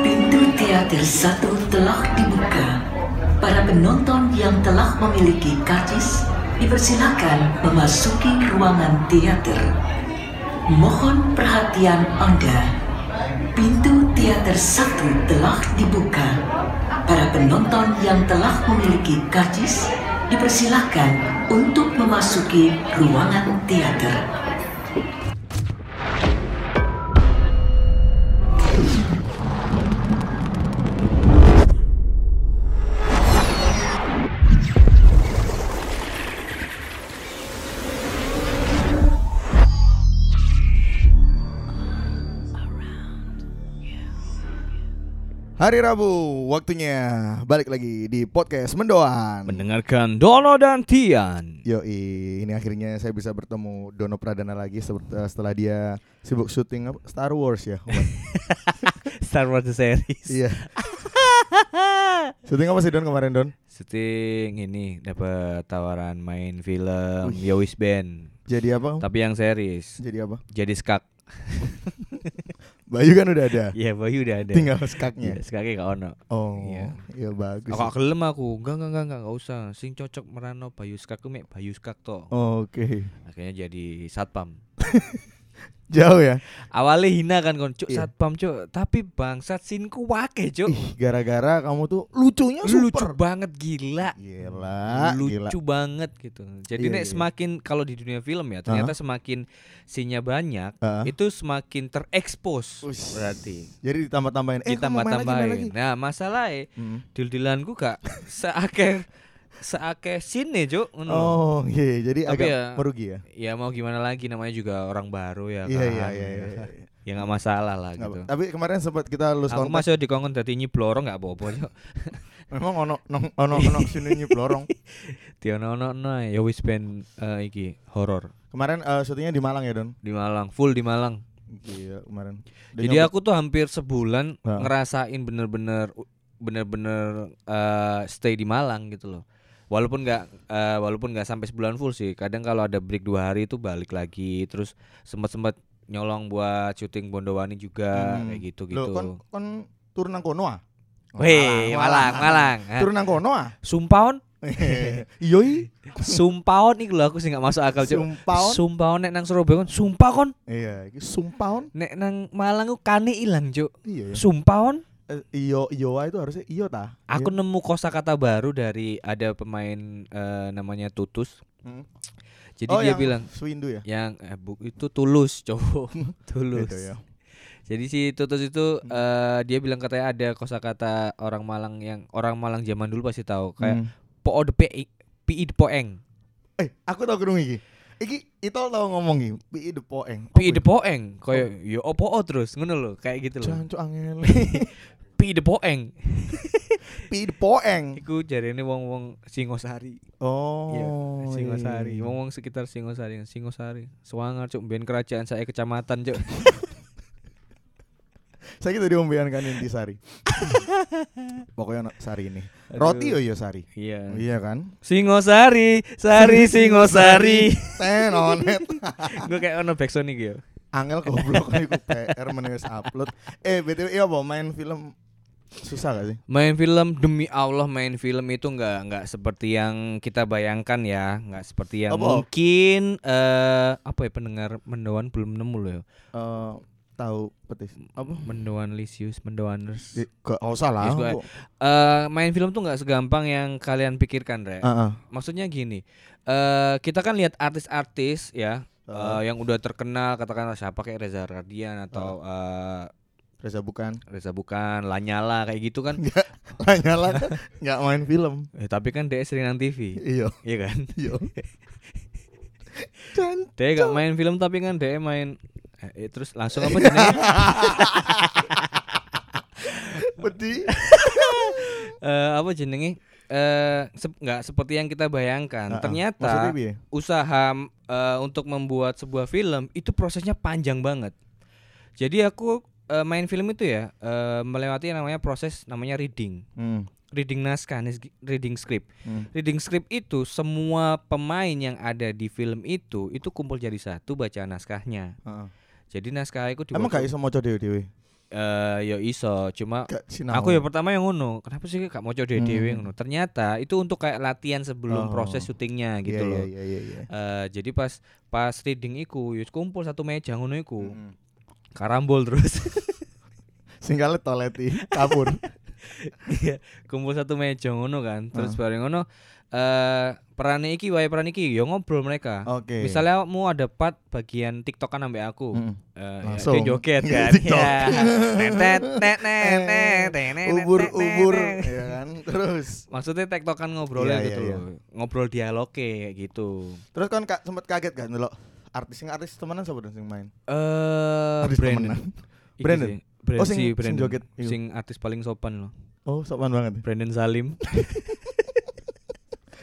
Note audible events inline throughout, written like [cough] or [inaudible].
Pintu teater satu telah dibuka. Para penonton yang telah memiliki karcis dipersilakan memasuki ruangan teater. Mohon perhatian Anda. Pintu teater satu telah dibuka. Para penonton yang telah memiliki karcis dipersilakan untuk memasuki ruangan teater. Hari Rabu, waktunya balik lagi di podcast Mendoan. Mendengarkan Dono dan Tian. Yoi, ini akhirnya saya bisa bertemu Dono Pradana lagi se- setelah dia sibuk syuting? Star Wars ya. [laughs] Star Wars The Series. iya. [laughs] syuting apa sih Don kemarin Don? Syuting ini dapat tawaran main film Yowis Band, Jadi apa? tapi yang series. Jadi apa? Jadi skak. [laughs] Bayu kan udah ada. Iya, Bayu udah ada. Tinggal skaknya. skaknya gak ono. Oh, Iya. iya bagus. Aku gak gelem aku. Enggak, enggak, enggak, enggak, enggak usah. Sing cocok merano Bayu skak ku mek Bayu skak to. Oke. Akhirnya jadi satpam. [laughs] Jauh ya. Awalnya hina kan kon, cuk Iya. satpam cuk, tapi bangsat sinku wake cuk. Ih, gara-gara kamu tuh lucunya Lucu super. banget gila. Gila, gila. lucu banget gitu. Jadi Iya, nek iya. semakin kalau di dunia film ya ternyata semakin sinya banyak Ah. itu semakin terekspos berarti. Jadi ditambah-tambahin. Eh, Kita kamu main lagi, main lagi. tambahin. Nah, masalahnya Hmm. dil-dilanku gak [laughs] seakeh seakeh sini, Cuk. lho. Oh, iya. Jadi Tapi agak ya, merugi ya. Ya mau gimana lagi namanya juga orang baru ya Iya, kan. iya, iya, iya, iya. Ya nggak masalah lah Nggak gitu. apa- Tapi kemarin sempat kita lulus Aku masih dikongkon dadi nyiblorong gak apa-apa, Cuk. [laughs] Memang [laughs] ono ono ono ono sini nyuplorong. Tiono-ono no ya wis ben eh, iki horor Kemarin eh, syutingnya di Malang ya Don. di Malang, full di Malang. Iya kemarin. Udah Jadi aku tuh hampir sebulan Ha. ngerasain bener-bener bener-bener eh, stay di Malang gitu loh. Walaupun nggak eh, walaupun nggak sampai sebulan full sih. Kadang kalau ada break dua hari itu balik lagi. Terus sempat-sempat nyolong buat syuting Bondowani juga Hmm. kayak gitu Loh, gitu. kon kon turun nang kono ah. Weh, Malang, Malang. Hah? Turun nang kono ah. Sumpaon, [laughs] Iya i. sumpaon iki lho aku sih nggak masuk akal. Sumpaon. Sumpaon nek nang Surabaya kon sumpah kon. Iya, iki sumpaon. Nek nang Malang ku kane ilang cuk. Iya ya. Sumpaon. Iyo iyo itu harusnya iyo ta. Aku Iya. nemu kosakata baru dari ada pemain eh, namanya Tutus. Hmm. Jadi oh, dia yang bilang Swindu ya. yang eh, bu, itu tulus cowok [laughs] tulus. Gitu ya. Jadi si Tutus itu eh, dia bilang katanya ada kosakata orang Malang yang orang Malang zaman dulu pasti tahu kayak Hmm. po de pi pi de poeng. Eh, aku tau kerung iki. Iki itu tau ngomong iki, pi de poeng. Pi de poeng kayak yo opo terus ngono loh kayak gitu loh. Jancuk angel. [laughs] Pi de poeng. [laughs] pi de poeng. Iku jarene wong-wong Singosari. Oh. Iya, iya, Singosari. iya. Wong-wong sekitar Singosari, Singosari. Swangar cuk ben kerajaan saya kecamatan cuk. [laughs] Saya gitu diombean kan intisari. [laughs] Pokoknya no- sari ini. Aduh. Roti yo yo sari. Iya. Iya kan? Singosari, Sari Singosari. Tenonet. Gue kayak ono backsound iki yo. Angel goblok iku PR menulis upload. Eh, BTW iya apa main film susah gak sih? Main film demi Allah main film itu nggak nggak seperti yang kita bayangkan ya, nggak seperti yang Apa? mungkin eh apa ya pendengar mendoan belum nemu loh ya. Eh tahu petis. Apa? Mendoan Lisius, Mendoaners. Gak usah lah. Yes, kok. Eh main film tuh nggak segampang yang kalian pikirkan, Re. Heeh. Maksudnya gini, eh kita kan lihat artis-artis ya Heeh. eh, yang udah terkenal katakanlah siapa kayak Reza Radian atau eh, Reza bukan. Reza bukan, Lanyala kayak gitu kan. [laughs] Lanyala kan nggak main film. Eh, tapi kan dia sering nang TV, Iya. iya kan? Iya. [laughs] Dan Dia gak main film tapi kan dia main eh, eh, terus langsung apa [laughs] jenenge? peti. Eh, apa jenenge? Eh sep- nggak seperti yang kita bayangkan. Heeh. Ternyata Maksudnya piye? usaha eh, untuk membuat sebuah film itu prosesnya panjang banget. Jadi aku eh, main film itu ya eh, melewati yang namanya proses namanya reading. Hmm. reading naskah, reading script. Hmm. Reading script itu semua pemain yang ada di film itu itu kumpul jadi satu baca naskahnya. Heeh. Jadi naskah itu Emang gak iso maca dhewe-dhewe? eh ya iso, cuma aku ya pertama yang ngono. Kenapa sih gak mau coba dhewe Hmm. ngono? Ternyata itu untuk kayak latihan sebelum Oh. proses syutingnya gitu Iya, loh. Iya iya iya. Eh, jadi pas pas reading iku ya kumpul satu meja ngono iku. Mm. Karambol terus. [laughs] Singkale toleti kabur. [laughs] Iya, kumpul satu meja ngono kan. Terus Ah. bareng ngono eh peran iki wae peran iki ya ngobrol mereka. Oke. Misalnya mau ada part bagian TikTokan sampai aku. Mm. Eh, ya, Langsung. joget [laughs] kan. Ya. Tetet, tet, tet, tet, tet, ubur ubur ya kan terus Maksudnya tektokan ngobrolnya Iya, gitu iya, loh. Ngobrol dialog kayak gitu. terus kan kak sempet kaget kan lo artis sing artis temenan siapa dong sing main Eh Artis Brandon. [laughs] Brandon? Brandon Oh, sing- si sing Brandon. joget iku. Sing artis paling sopan loh. oh sopan banget Brandon Salim. [laughs]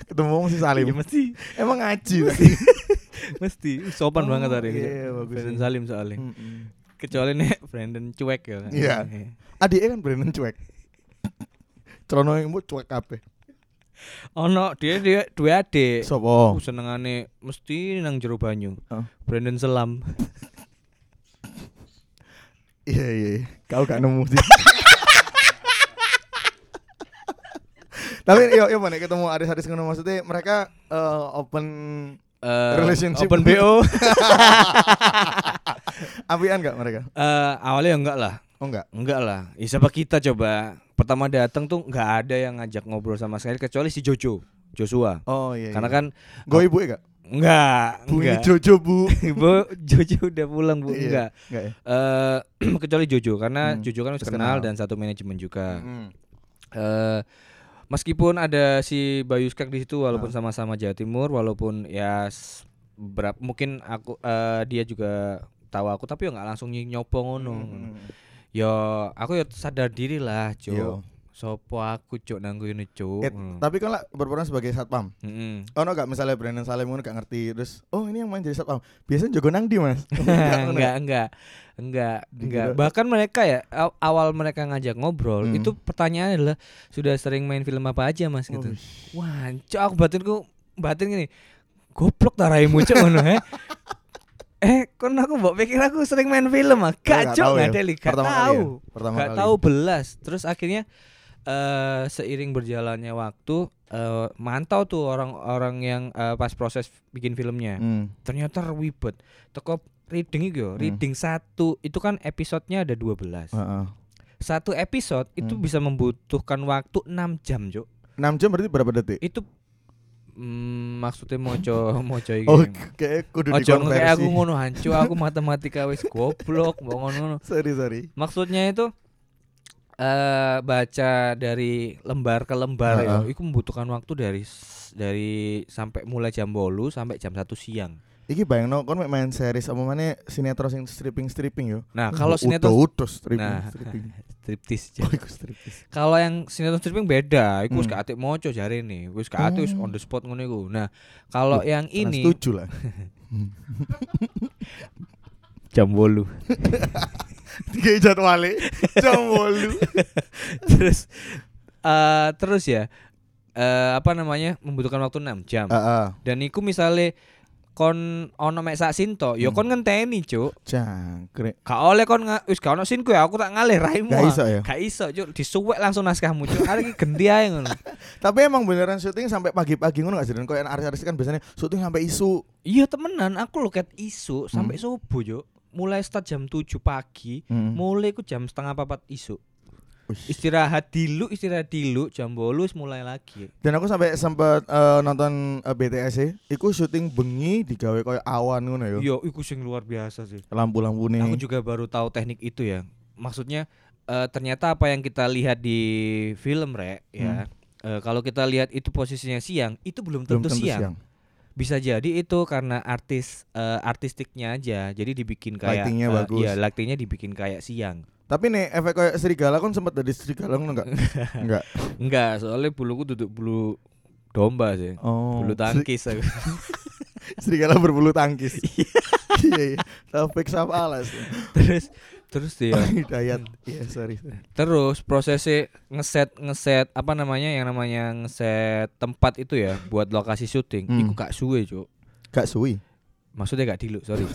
ketemu si Salim Iya mesti. emang ngaji tadi [laughs] mesti sopan Oh, banget hari ini. iya, bagus Brandon sih. Salim soalnya. Mm-mm. Kecuali nih Brandon cuek ya. Iya. adiknya kan Brandon cuek Trono yang cuek kabeh Ono dia dia dua adik. sopo Aku senengane mesti nang jero banyu. Oh. Brandon Selam. iya iya kau gak nemu sih tapi yo yo mana ketemu artis-artis ngono maksudnya mereka eh, open Eh, Relationship. Open BO. [laughs] apian gak mereka Eh, awalnya enggak lah. Oh enggak Enggak lah. Ya, siapa kita coba pertama datang tuh nggak ada yang ngajak ngobrol sama sekali kecuali si Jojo. Joshua. oh iya Karena iya. kan gue ibu ya gak enggak, bu enggak. Jojo bu [laughs] Ibu Jojo udah pulang, Bu. Iya. Enggak. enggak ya Eh [clears throat] kecuali Jojo karena Hmm, Jojo kan terkenal. kenal dan satu manajemen juga. Mm. eh meskipun ada si Bayu Skak di situ walaupun Ah. sama-sama Jawa Timur walaupun ya berapa mungkin aku eh, dia juga tahu aku tapi ya nggak langsung ny- nyopo ngono. Mm. Ya aku ya sadar diri lah, Yo. Cuk. Sopo aku cuk nanggu ini cuk. Eh, Hmm. tapi kan lah berperan sebagai satpam Mm-mm. Oh no gak misalnya Brandon Salim ngono gak ngerti terus oh ini yang main jadi satpam biasanya jago nang di mas [laughs] Enggak, enggak ya? enggak enggak enggak Dikira- bahkan mereka ya aw- awal mereka ngajak ngobrol Hmm. itu pertanyaannya adalah sudah sering main film apa aja mas gitu Oh, wah cok aku batinku batin gini goblok tak raimu cok ngono he [laughs] eh kon aku mbok pikir aku sering main film ah nggak gak cok tahu ya? ada li, gak Pertama kali tahu ya? Pertama gak kali. tahu belas terus akhirnya eh seiring berjalannya waktu eh mantau tuh orang-orang yang eh, pas proses bikin filmnya Hmm. ternyata ribet teko reading itu Hmm. reading satu itu kan episodenya ada 12 Heeh. satu episode itu Hmm. bisa membutuhkan waktu 6 jam Cuk. 6 jam berarti berapa detik itu mm, maksudnya moco [laughs] moco iki. Oh kayak kudu Ojo kayak aku ngono hancu aku matematika wis goblok mau ngono sorry sorry. Maksudnya itu eh baca dari lembar ke lembar ya. Heeh. itu membutuhkan waktu dari dari sampai mulai jam bolu sampai jam satu siang Iki bayang no, kon main series apa mana sinetron sing stripping stripping yo. nah kalau sinetron utuh stripping Nah. stripping. [laughs] striptis Oh, iku stripping. Kalau yang sinetron stripping beda, iku wis Hmm. gak atik moco jare nih, wis atik wis Oh. on the spot ngono iku. Nah, kalau Loh, yang ini setuju lah. [laughs] jam bolu. [laughs] Tiga jadwale. Jam bolu. terus eh terus ya eh apa namanya? membutuhkan waktu 6 jam. Heeh. Dan iku misale kon ono mek sak sinto, ya Hmm. kon ngenteni, Cuk. Jangkrik. Gak oleh kon wis gak ono sinku ya, aku tak ngalih raimu. Gak ah. iso ya? Gak iso, Cuk. Disuwek langsung naskahmu, Cuk. Arek iki gendi ae ngono. [laughs] Tapi emang beneran syuting sampai pagi-pagi ngono gak? Dan koyo artis-artis kan biasanya syuting sampai isu. Iya temenan, aku loket isu sampai Hmm. subuh, Cuk. Mulai start jam 7 pagi, Hmm. mulai ku jam setengah papat isu. Istirahat dulu istirahat dulu jam bolu wis mulai lagi. Dan aku sampai sempat eh, nonton eh, BTS e, iku syuting bengi digawe koyo awan ngono yo. yo iku sing luar biasa sih. Lampu-lampu nih. aku juga baru tahu teknik itu ya. Maksudnya eh, ternyata apa yang kita lihat di film rek ya eh, kalau kita lihat itu posisinya siang itu belum Belum tentu, tentu siang. bisa jadi itu karena artis eh, artistiknya aja. Jadi dibikin kayak Lightingnya eh, bagus. iya lightingnya dibikin kayak siang Tapi nih efek kayak serigala kan sempat dari serigala enggak? enggak. [laughs] enggak soalnya buluku duduk bulu domba sih Oh. bulu tangkis aku [laughs] Serigala berbulu tangkis. [laughs] Iya iya. Taufik sama Alas. terus terus dia Hidayat. Iya sorry. sorry. terus prosesnya ngeset ngeset apa namanya yang namanya ngeset tempat itu ya buat lokasi syuting Hmm. iku gak suwe cuk Gak suwi. maksudnya gak diluk sorry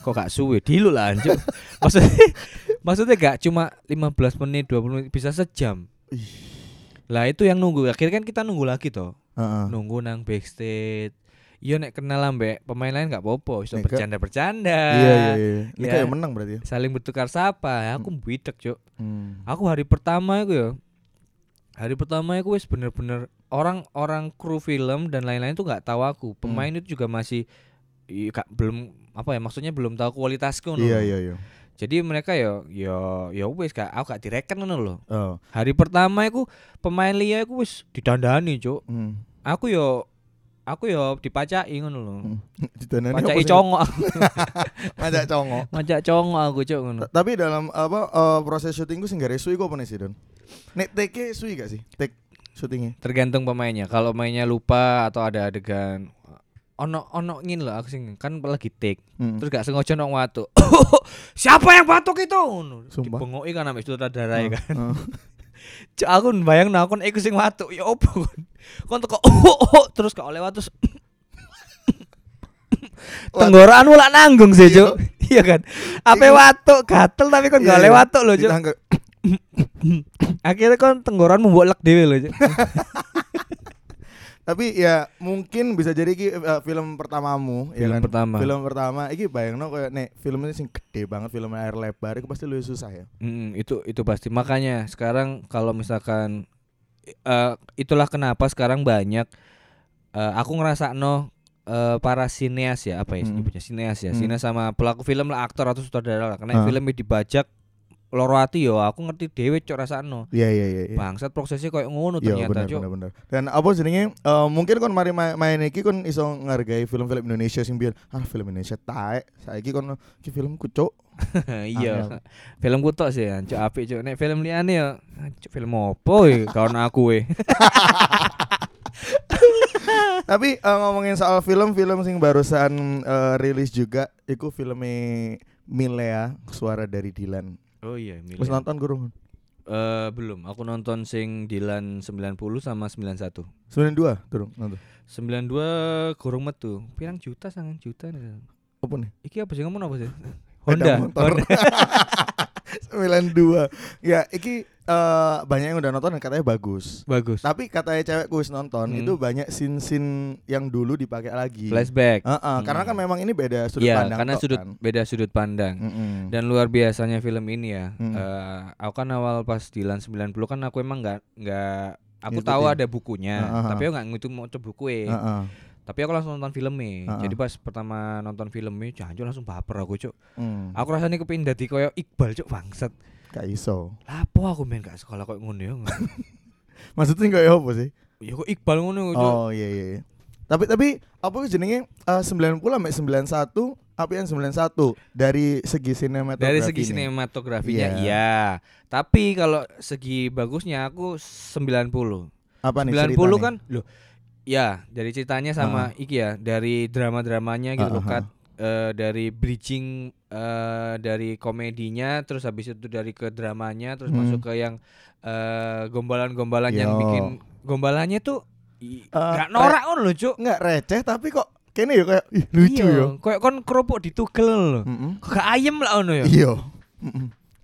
kok gak suwe diluk lah anjir maksudnya maksudnya gak cuma 15 menit 20 menit bisa sejam lah itu yang nunggu akhirnya kan kita nunggu lagi toh Heeh. nunggu nang backstage Iya nek kenal ambek pemain lain gak apa-apa, bisa bercanda-bercanda. Iya iya iya. Ini Ya. kayak menang berarti ya. Saling bertukar sapa. Aku bidek, Cuk. Hmm. Aku hari pertama itu ya. Hari pertama aku wis bener-bener orang-orang kru film dan lain-lain tuh nggak tahu aku. Pemain itu juga masih i- gak- belum apa ya maksudnya belum tahu kualitasku Iya iya iya. Jadi mereka ya ya ya wis gak aku gak direken ngono loh. Oh. Hari pertama aku pemain liya aku wis didandani, Cuk. Hmm. Aku yo aku yo dipacai ngono loh. Hmm. [laughs] Apa sih? congok, [laughs] Ngajak congok. [laughs] ngajak congok aku cuk ngono. Ta- Tapi dalam apa eh, proses syuting gue sih gak kok apa nih sih Don? Nek take suwi gak sih? Take syutingnya? Tergantung pemainnya. Kalau mainnya lupa atau ada adegan ono ono ngin loh aku sing kan lagi take Hmm. terus gak sengaja nong watu [coughs] siapa yang batuk itu? Dibengoki kan ambek sutradara ya kan. Heeh. [laughs] Cuk, aku bayang aku iku sing watu ya opo kon? Kon teko oh, [coughs] oh, [coughs] terus gak oleh watu tenggorokan mulak nanggung sih cuk. Iya kan? Apa Iki- watu gatel tapi kon Iya, gak oleh iya. watu cuk. Ditangkep. akhirnya kon tenggorokan membolak dhewe loh cuk [laughs] Tapi ya mungkin bisa jadi ki eh, film pertamamu ya Film kan? pertama. Film pertama iki bayangno kayak nek filmnya sing gede banget film air lebar itu pasti lebih susah ya. Mm, itu itu pasti makanya sekarang kalau misalkan eh itulah kenapa sekarang banyak eh aku ngerasa no eh, para sineas ya apa ya Mm. nyebutnya sineas ya Mm. sineas sama pelaku film lah aktor atau sutradara lah karena Ah. filmnya dibajak loro ati yo aku ngerti dhewe cok rasakno Iya iya iya. iya. bangsat prosesnya kayak ngono Iya ternyata benar cok benar benar. Dan apa jenenge eh, mungkin kon mari ma- main iki kon iso ngargai film-film Indonesia sing biar ah film Indonesia taek. Saiki kon iki filmku cuk. [laughs] iya Angel. film kutok sih cok apik cok nek film liane ya cok film opo ya kawan aku we [laughs] Tapi eh, ngomongin soal film-film sing barusan eh, rilis juga iku filmnya Milea Suara dari Dilan. Oh iya Wis nonton gurung? Eh belum, aku nonton sing Dilan 90 sama 91. 92 turun nonton. 92 gorong metu. Pirang juta sangat juta nih. Apa nih? Iki apa sih ngomong apa sih? Honda. Honda. [laughs] 92. Ya, iki eh, banyak yang udah nonton dan katanya bagus. Bagus. Tapi katanya cewekku wis nonton Hmm. itu banyak scene-scene yang dulu dipakai lagi. Flashback. Heeh, karena kan Hmm. memang ini beda sudut Iya, pandang karena sudut kan. beda sudut pandang. Mm-mm. Dan luar biasanya film ini ya. Hmm. eh, aku kan awal pas Dilan 90 kan aku emang nggak nggak aku tahu Ngikutin. ada bukunya, Ah, ah, tapi aku nggak ngitung mau coba buku Heeh. Tapi aku langsung nonton filmnya. Ah. Jadi pas pertama nonton filmnya, jancuk langsung baper aku, Cuk. Hmm. Aku rasanya kepindah dadi koyo Iqbal, Cuk, bangsat. Gak iso. Lapo aku main gak sekolah kok ngono ya. [laughs] Maksudnya kayak apa sih? Ya kok Iqbal ngono Cuk. Oh iya iya. iya. Tapi tapi apa sih jenenge eh, 90 sampai 91 apa yang 91 dari segi sinematografi Dari segi sinematografinya Iya. iya. Tapi kalau segi bagusnya aku 90. apa nih 90 ceritanya? kan loh. Ya, dari ceritanya sama iki ya, dari drama-dramanya gitu loh, Ah, ah, Kat. Eh, dari bridging eh, dari komedinya terus habis itu dari ke dramanya terus Hmm. masuk ke yang eh, gombalan-gombalan yang bikin gombalannya tuh gak norak ngono lho, Cuk. Nggak receh tapi kok kene ya kayak ih, lucu ya. Kayak kon kerupuk ditugel lho. Mm-mm. Kok gak ayem lah ngono ya. Iya.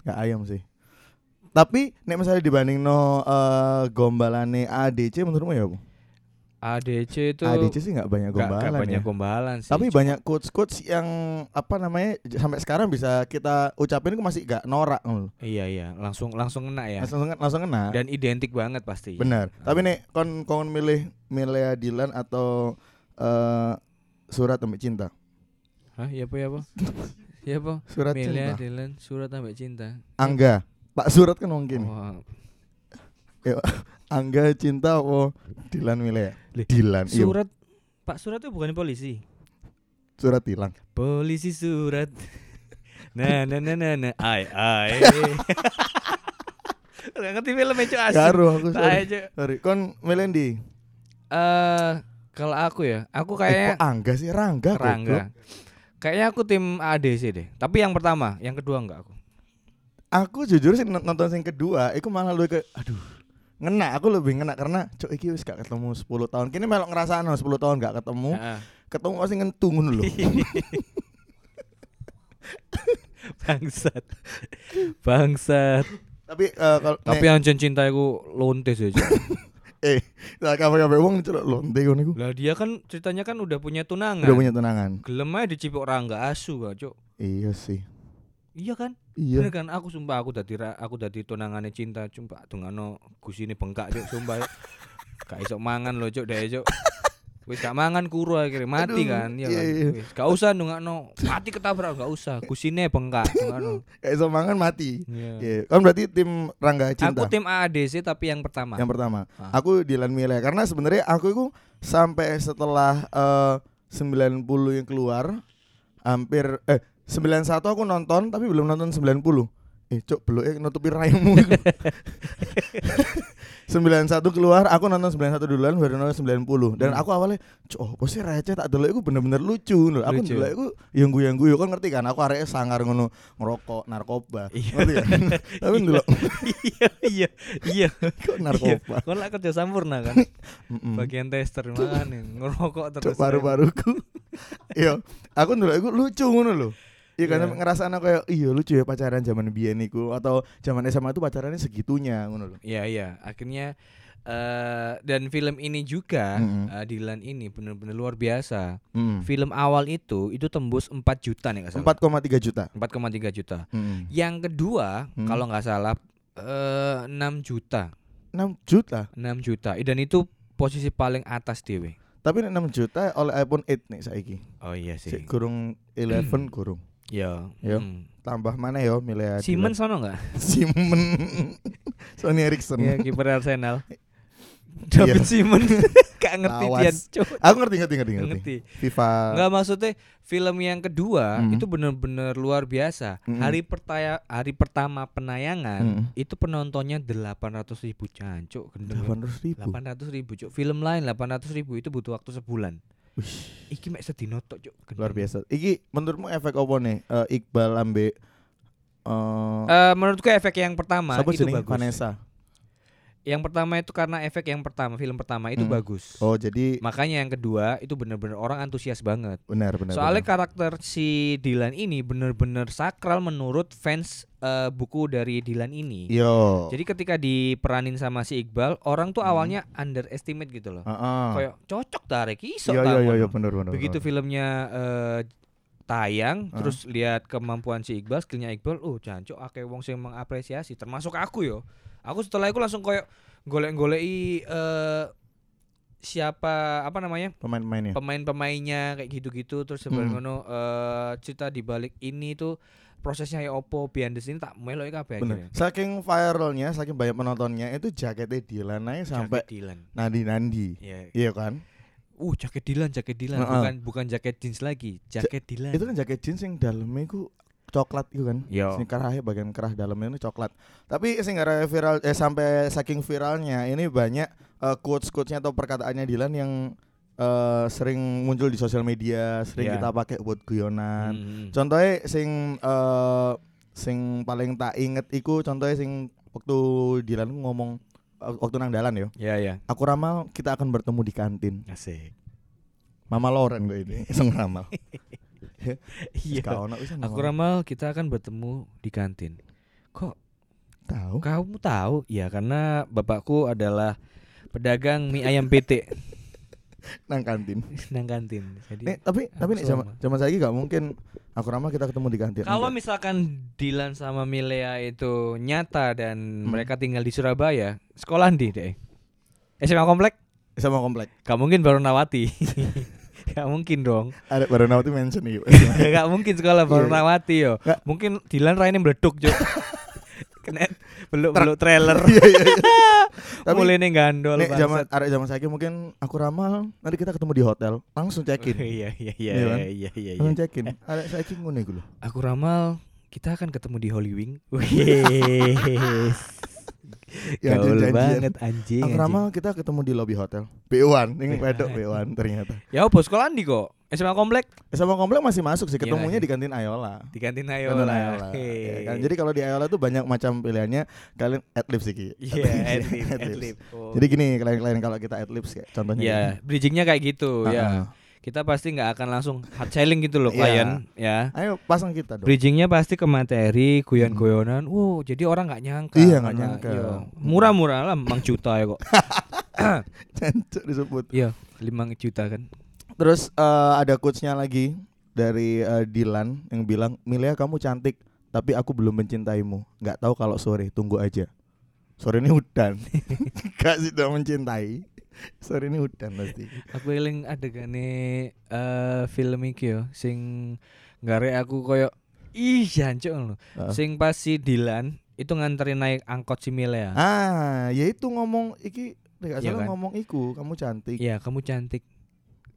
Nggak ayam sih. Tapi nek misalnya dibanding no eh, gombalane ADC menurutmu ya, Bu? ADC itu ADC sih nggak banyak gak, gombalan gak banyak ya. gombalan sih. Tapi banyak quotes-quotes yang apa namanya sampai sekarang bisa kita ucapin itu masih gak norak. Iya iya, langsung langsung kena ya. Langsung langsung kena. Dan identik banget pasti. Benar. Tapi nek kon kon milih milih Dilan atau eh surat tembak cinta. Hah, iya apa ya apa? [laughs] Iya apa? Surat Milih cinta. Dylan surat ambek cinta. Angga. Pak Surat kan mungkin. Wah, Angga cinta apa Dilan milih? Lih, Dilan. Iya. surat Pak Surat itu bukan polisi. Surat hilang. Polisi surat. [laughs] Nah, nah, nah, nah, nah, ai, ai. [laughs] Gak ngerti filmnya cuy asli. Karo aku sorry. Cuk. Sorry. Kon milih ndi? Eh, kalau aku ya, aku Eh, kayak kok Angga sih Rangga. Rangga. Kayaknya aku tim ADC deh. Tapi yang pertama, yang kedua enggak aku. Aku jujur sih nonton sing kedua, iku malah lu ke aduh ngena aku lebih ngena karena cok iki wis gak ketemu 10 tahun kini melok ngerasaan 10 tahun gak ketemu Heeh. ketemu masih ngentung lho [laughs] Bangsat. Bangsat. tapi eh, kalau Tapi anjen cinta iku lontes ya. Cuk. [laughs] eh lah kabeh-kabeh wong celok lonte ngono iku Lah dia kan ceritanya kan udah punya tunangan. udah punya tunangan Gelem aja dicipok rangga asu gak, Cuk. iya sih Iya kan? iya Bener kan aku sumpah aku dadi ra- aku dadi tunangannya cinta cuma dungano gusine bengkak Cuk sumpah. [laughs] Gak iso mangan lho Cuk deh Cuk. Wis gak mangan kuru akhirnya mati Aduh, kan ya iya, kan. iya. Wis gak usah mati ketabrak gak usah gusine bengkak dungano. kayak iso mangan mati Iya. Iya, kan berarti tim Rangga Cinta Aku tim AADC tapi yang pertama. yang pertama. Ah. Aku Dilan Mile karena sebenarnya aku itu sampai setelah eh 90 yang keluar hampir eh 91 aku nonton tapi belum nonton 90. Eh, cok, belum eh nutupi raimu. [laughs] 91 keluar, aku nonton 91 duluan baru nonton 90. Dan Hmm. aku awalnya, cok, oh, apa sih receh tak delok iku bener-bener lucu lho. Aku delok iku yang guyu-guyu kan ngerti kan, aku areke sangar ngono ngerokok, narkoba. Iya. Ngerti kan? [laughs] Tapi delok iya iya iya. kok narkoba. Kau lah kerja sampurna kan. Bagian tester mana ngerokok terus. Paru-paruku. [laughs] Iya, aku ndelok iku lucu ngono lho. Iya kan Iya. ngerasa anak kayak iya lucu ya pacaran zaman biyen iku atau zaman SMA itu pacarannya segitunya ngono lho. Iya iya. Akhirnya eh dan film ini juga Mm-mm. eh, Dilan ini benar-benar luar biasa. Hmm. Film awal itu itu tembus 4 juta nih nggak salah. 4,3 juta. 4,3 juta. Hmm. Yang kedua Hmm. kalau nggak salah 6 juta. 6 juta. 6 juta. Dan itu posisi paling atas dewe. Tapi nek 6 juta oleh iPhone 8 nih saiki. Oh iya sih. Sik kurung 11 kurung. Iya. Yo. Hmm. Tambah mana yo milih Simon sono nggak? [laughs] Simon Sony Ericsson. Iya kiper Arsenal. [laughs] David Simon [laughs] gak ngerti dia. Aku ngerti ngerti ngerti ngerti. ngerti. FIFA Enggak maksudnya film yang kedua Hmm. itu bener-bener luar biasa. Hmm. Hari pertaya hari pertama penayangan Hmm. itu penontonnya 800 ribu cancuk gendeng. 800 ribu. 800 ribu cuk. Film lain 800 ribu itu butuh waktu sebulan. Wih. Iki mek sedino tok cuk. Luar biasa. Iki menurutmu efek apa nih? Eh, Iqbal ambe eh Eh, menurutku efek yang pertama siapa itu bagus. Vanessa. Yang pertama itu karena efek yang pertama, film pertama itu Hmm. bagus. Oh, jadi Makanya yang kedua itu bener-bener orang antusias banget. benar benar. Soalnya benar. karakter si Dylan ini bener-bener sakral menurut fans eh, buku dari Dylan ini. Yo. Jadi ketika diperanin sama si Iqbal, orang tuh Hmm. awalnya underestimate gitu loh. Heeh. Kayak cocok tarik iso Iya iya iya ngono. iya benar benar. Begitu benar. filmnya eh, tayang, Ah. terus lihat kemampuan si Iqbal, skillnya Iqbal, oh jancuk akeh wong sing mengapresiasi, termasuk aku yo. Aku setelah itu langsung kayak golek-goleki eh siapa apa namanya pemain-pemainnya. pemain-pemainnya kayak gitu-gitu terus sebenarnya Hmm. eh cerita di balik ini tuh prosesnya ya opo behind the scene tak melok kabeh Bener. akhirnya. Saking viralnya, saking banyak penontonnya itu jaketnya Dylan aja sampai Dylan. nandi-nandi. Ya. Iya kan? Uh, jaket Dylan, jaket Dylan, Heeh. bukan bukan jaket jeans lagi, jaket Dylan. Itu kan jaket jeans yang dalamnya itu coklat itu kan. Yo. Sing kerahnya bagian kerah dalamnya itu coklat. Tapi sing viral eh sampai saking viralnya ini banyak eh, quotes-quotesnya atau perkataannya Dylan yang eh, sering muncul di sosial media, sering Iya. kita pakai buat guyonan. Hmm. Contohnya sing eh sing paling tak inget iku contohnya sing waktu Dylan ngomong waktu nang dalan yo. Ya ya. Aku ramal kita akan bertemu di kantin. Asik. Mama Loren kok ini [laughs] sing ramal. [laughs] Iya. Aku ramal kita akan bertemu di kantin. Kok tahu. kamu tahu? Ya karena bapakku adalah pedagang mie ayam PT [laughs] Nang kantin. [laughs] nang kantin. Jadi Nih, tapi aku tapi nih zaman zaman saya gak mungkin aku ramal kita ketemu di kantin. Kalau Enggak. misalkan Dilan sama Milea itu nyata dan Hmm. mereka tinggal di Surabaya, sekolah di deh. SMA komplek? sama komplek. Gak mungkin baru Nawati. [laughs] Gak mungkin dong. Ada baru Nawati mention [laughs] nih. Gak mungkin sekolah baru Iya. Nawati yo. Nggak. Mungkin Dilan raine meledak, Cuk. [laughs] Kena beluk-beluk trailer. [laughs] Iya iya. iya. Tapi Mulai nih gandol nih zaman ada zaman saya mungkin aku ramal nanti kita ketemu di hotel langsung check in. Iya iya iya Iya kan? iya iya iya. Langsung check in. Ada saya ngono iku lho. Aku ramal kita akan ketemu di Holy Wing. Wih. Ya, Gaul janjian. banget anjing. Aku anjing. ramal kita ketemu di lobby hotel. B1, Iya. ini wedok B1 ternyata. Ya bos sekolah di kok. SMA komplek SMA komplek masih masuk sih, ketemunya di kantin Ayola. di kantin Kantin Ayola. Ayola. Hei. Ya kan? Jadi kalau di Ayola tuh banyak macam pilihannya. Kalian adlib sih Ki. Iya, adlib, adlib. [laughs] Jadi gini, klien-klien kalau kita adlibs kayak contohnya. Iya, bridgingnya kayak gitu gini. ya. Ah, ah. Kita pasti nggak akan langsung hard selling gitu loh Iya. klien ya. Ayo pasang kita dong. Bridgingnya pasti ke materi, guyon-guyonan. Wow, jadi orang nggak nyangka. Iya, nggak nyangka. iya. Murah-murah lah, 5 juta ya kok. [laughs] Cancuk disebut. Iya, 5 juta kan. Terus eh, ada quotes-nya lagi dari eh, Dilan yang bilang, "Milea kamu cantik, tapi aku belum mencintaimu. Nggak tahu kalau sore, tunggu aja." Sore ini hutan. [laughs] Gak sih udah mencintai. [laughs] Sore ini hutan pasti. Aku eling adegane eh film iki yo sing ngarek aku koyo ih jancuk lho. Heeh. Sing pas si Dilan itu nganterin naik angkot si Milea. Ah, ya itu ngomong iki nggak Iya salah kan? ngomong iku, kamu cantik. Iya, kamu cantik.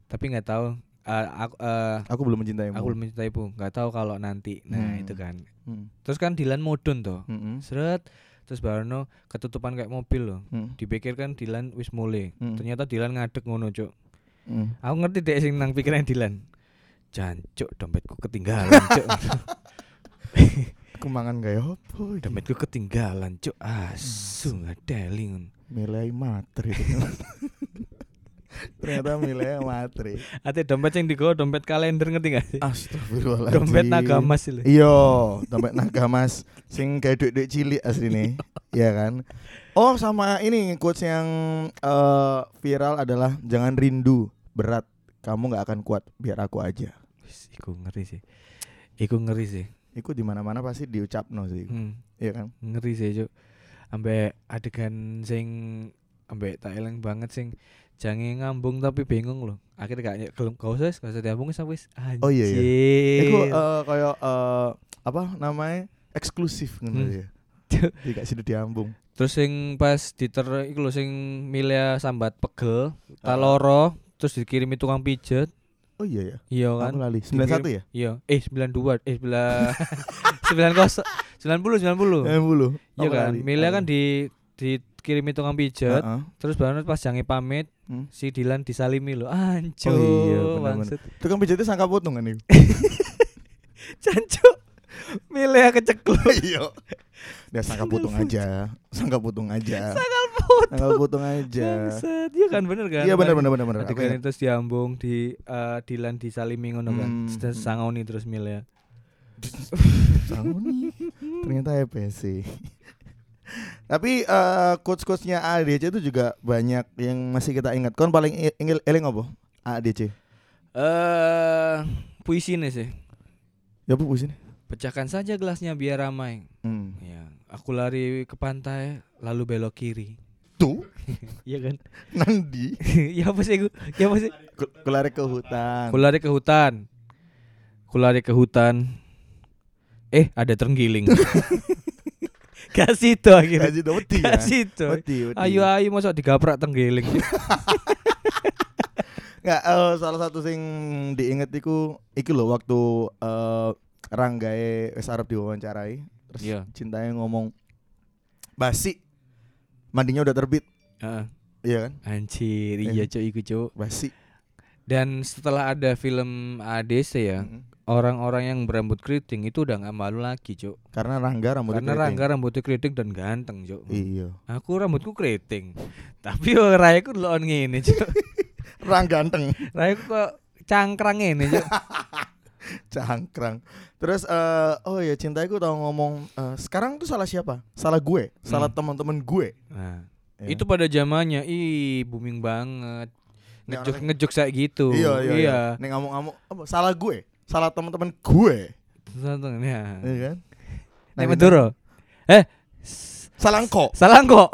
Tapi nggak tahu eh, aku eh, Aku belum mencintaimu. aku belum mencintai bu nggak tahu kalau nanti nah Hmm. itu kan Hmm. terus kan Dilan mudun tuh Mm-mm. seret terus baru ketutupan kayak mobil loh Hmm. Dilan wis mulai Hmm. ternyata Dilan ngadeg ngono cuk Hmm. aku ngerti deh sing nang pikiran Dilan jancuk dompetku ketinggalan cuk [laughs] Aku mangan gaya opo iki? dompetku ketinggalan cuk asu ngadeling Milai materi. [laughs] Ternyata milai materi. ate dompet yang digawa dompet kalender ngerti gak sih Astagfirullahaladzim. dompet naga emas itu Iya, dompet naga mas sing kayak duit-duit cilik asli nih. Iya kan? Oh, sama ini quotes yang eh, viral adalah jangan rindu berat, kamu nggak akan kuat, biar aku aja. Iku ngeri sih iku ngeri sih Iku di mana-mana pasti diucap no sih. hmm. Iya kan? ngeri sih cuk ambek adegan sing ambek tak eling banget sing jange ngambung tapi bingung loh akhirnya gak gelem gak usah gak usah diambung wis wis Oh, iya, iya. Anjir. Iku eh, kayak eh, apa namanya? eksklusif ngono Hmm. ya. [laughs] Dikasih diambung. terus sing pas diter iku lho sing Milia sambat pegel taloro terus dikirimi tukang pijet Oh iya ya. iya Aku kan lali. 91 ya? iya eh 92 eh 9 90 90 90 Eh, bulu. iya Aku kan. Milia kan di dikirimi tukang pijet Heeh. terus baru pas jange pamit Hmm. si Dilan disalimi lo anco Oh iya, maksud Tukang pijatnya sangka potong kan itu. [laughs] canco milih kecekluk [laughs] Iya. Dia sangka putung aja. Sangka putung aja. tanggal foto Sangka putung aja. Bangsat. iya kan bener kan Iya benar benar benar. Aku adegan ingat. itu diambung di eh, Dilan disalimi ngono kan Hmm, terus hmm. sangoni terus milih Sangoni. Ternyata EPC. Tapi eh coach-coachnya ADC itu juga banyak yang masih kita ingat. Kon paling i- ingin eling apa? ADC. eh puisi nih sih Ya bu sini. pecahkan saja gelasnya biar ramai Hmm. ya aku lari ke pantai lalu belok kiri Tuh, [laughs] iya kan Nandi. [laughs] ya apa sih gue ya apa sih Ku- Kulari ke hutan. Ku lari ke hutan. Ku lari ke hutan. Eh, ada terenggiling. [laughs] [laughs] Gak situ akhirnya. Gaji wedi ya. Gak situ. Wedi, wedi. Ayo ayo masuk digaprak terenggiling. [laughs] Nggak, eh, salah satu sing diinget iku iki lho waktu eh Ranggae wis arep diwawancarai terus Iya. cintanya ngomong basi mandinya udah terbit Heeh. iya kan Anjir, iya cuk iku cuk. basi Dan setelah ada film ADC ya, Mm. orang-orang yang berambut keriting itu udah nggak malu lagi cuk. karena Rangga rambutnya Karena keriting. Rangga rambutnya keriting dan ganteng cuk. iya Aku rambutku keriting. Tapi raiku delok ngene cuk. [laughs] Rangga ganteng Raiku kok cangkrang ngene cuk. [laughs] cangkrang terus eh oh ya cintaku tau ngomong eh, sekarang tuh salah siapa salah gue salah Hmm. teman-teman gue Nah, Ya. Itu pada zamannya, ih booming banget. Ya, Ngejok orang- ngejok kayak gitu. iya iya, iya. Nih ngamuk-ngamuk apa salah gue salah teman-teman gue Tonton ya. iya kan Nek Nah, Maduro. Eh, s- salah kok salah kok.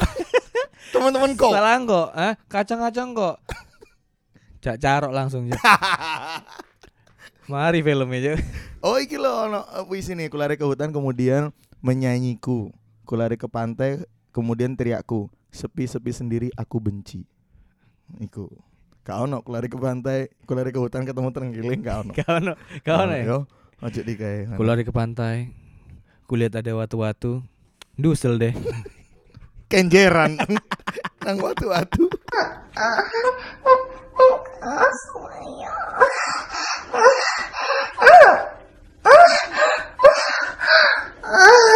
[laughs] teman-teman kok Salah kok. Ah, kacang-kacang kok. Jak carok langsung. Cuk. [laughs] Mari filmnya, Cuk. Oh iki loh ono eh, puisi nih kulari ke hutan kemudian menyanyiku kulari ke pantai kemudian teriakku sepi-sepi sendiri aku benci iku kau ono kulari ke pantai kulari ke hutan ketemu terenggiling kau ono Kau no, kau no. ya? yo ojo di kayak Ku lari ke pantai. Kulihat ada watu-watu. Dusel deh. [laughs] kenjeran nang watu-watu Ah! [laughs]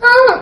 啊 [laughs] 啊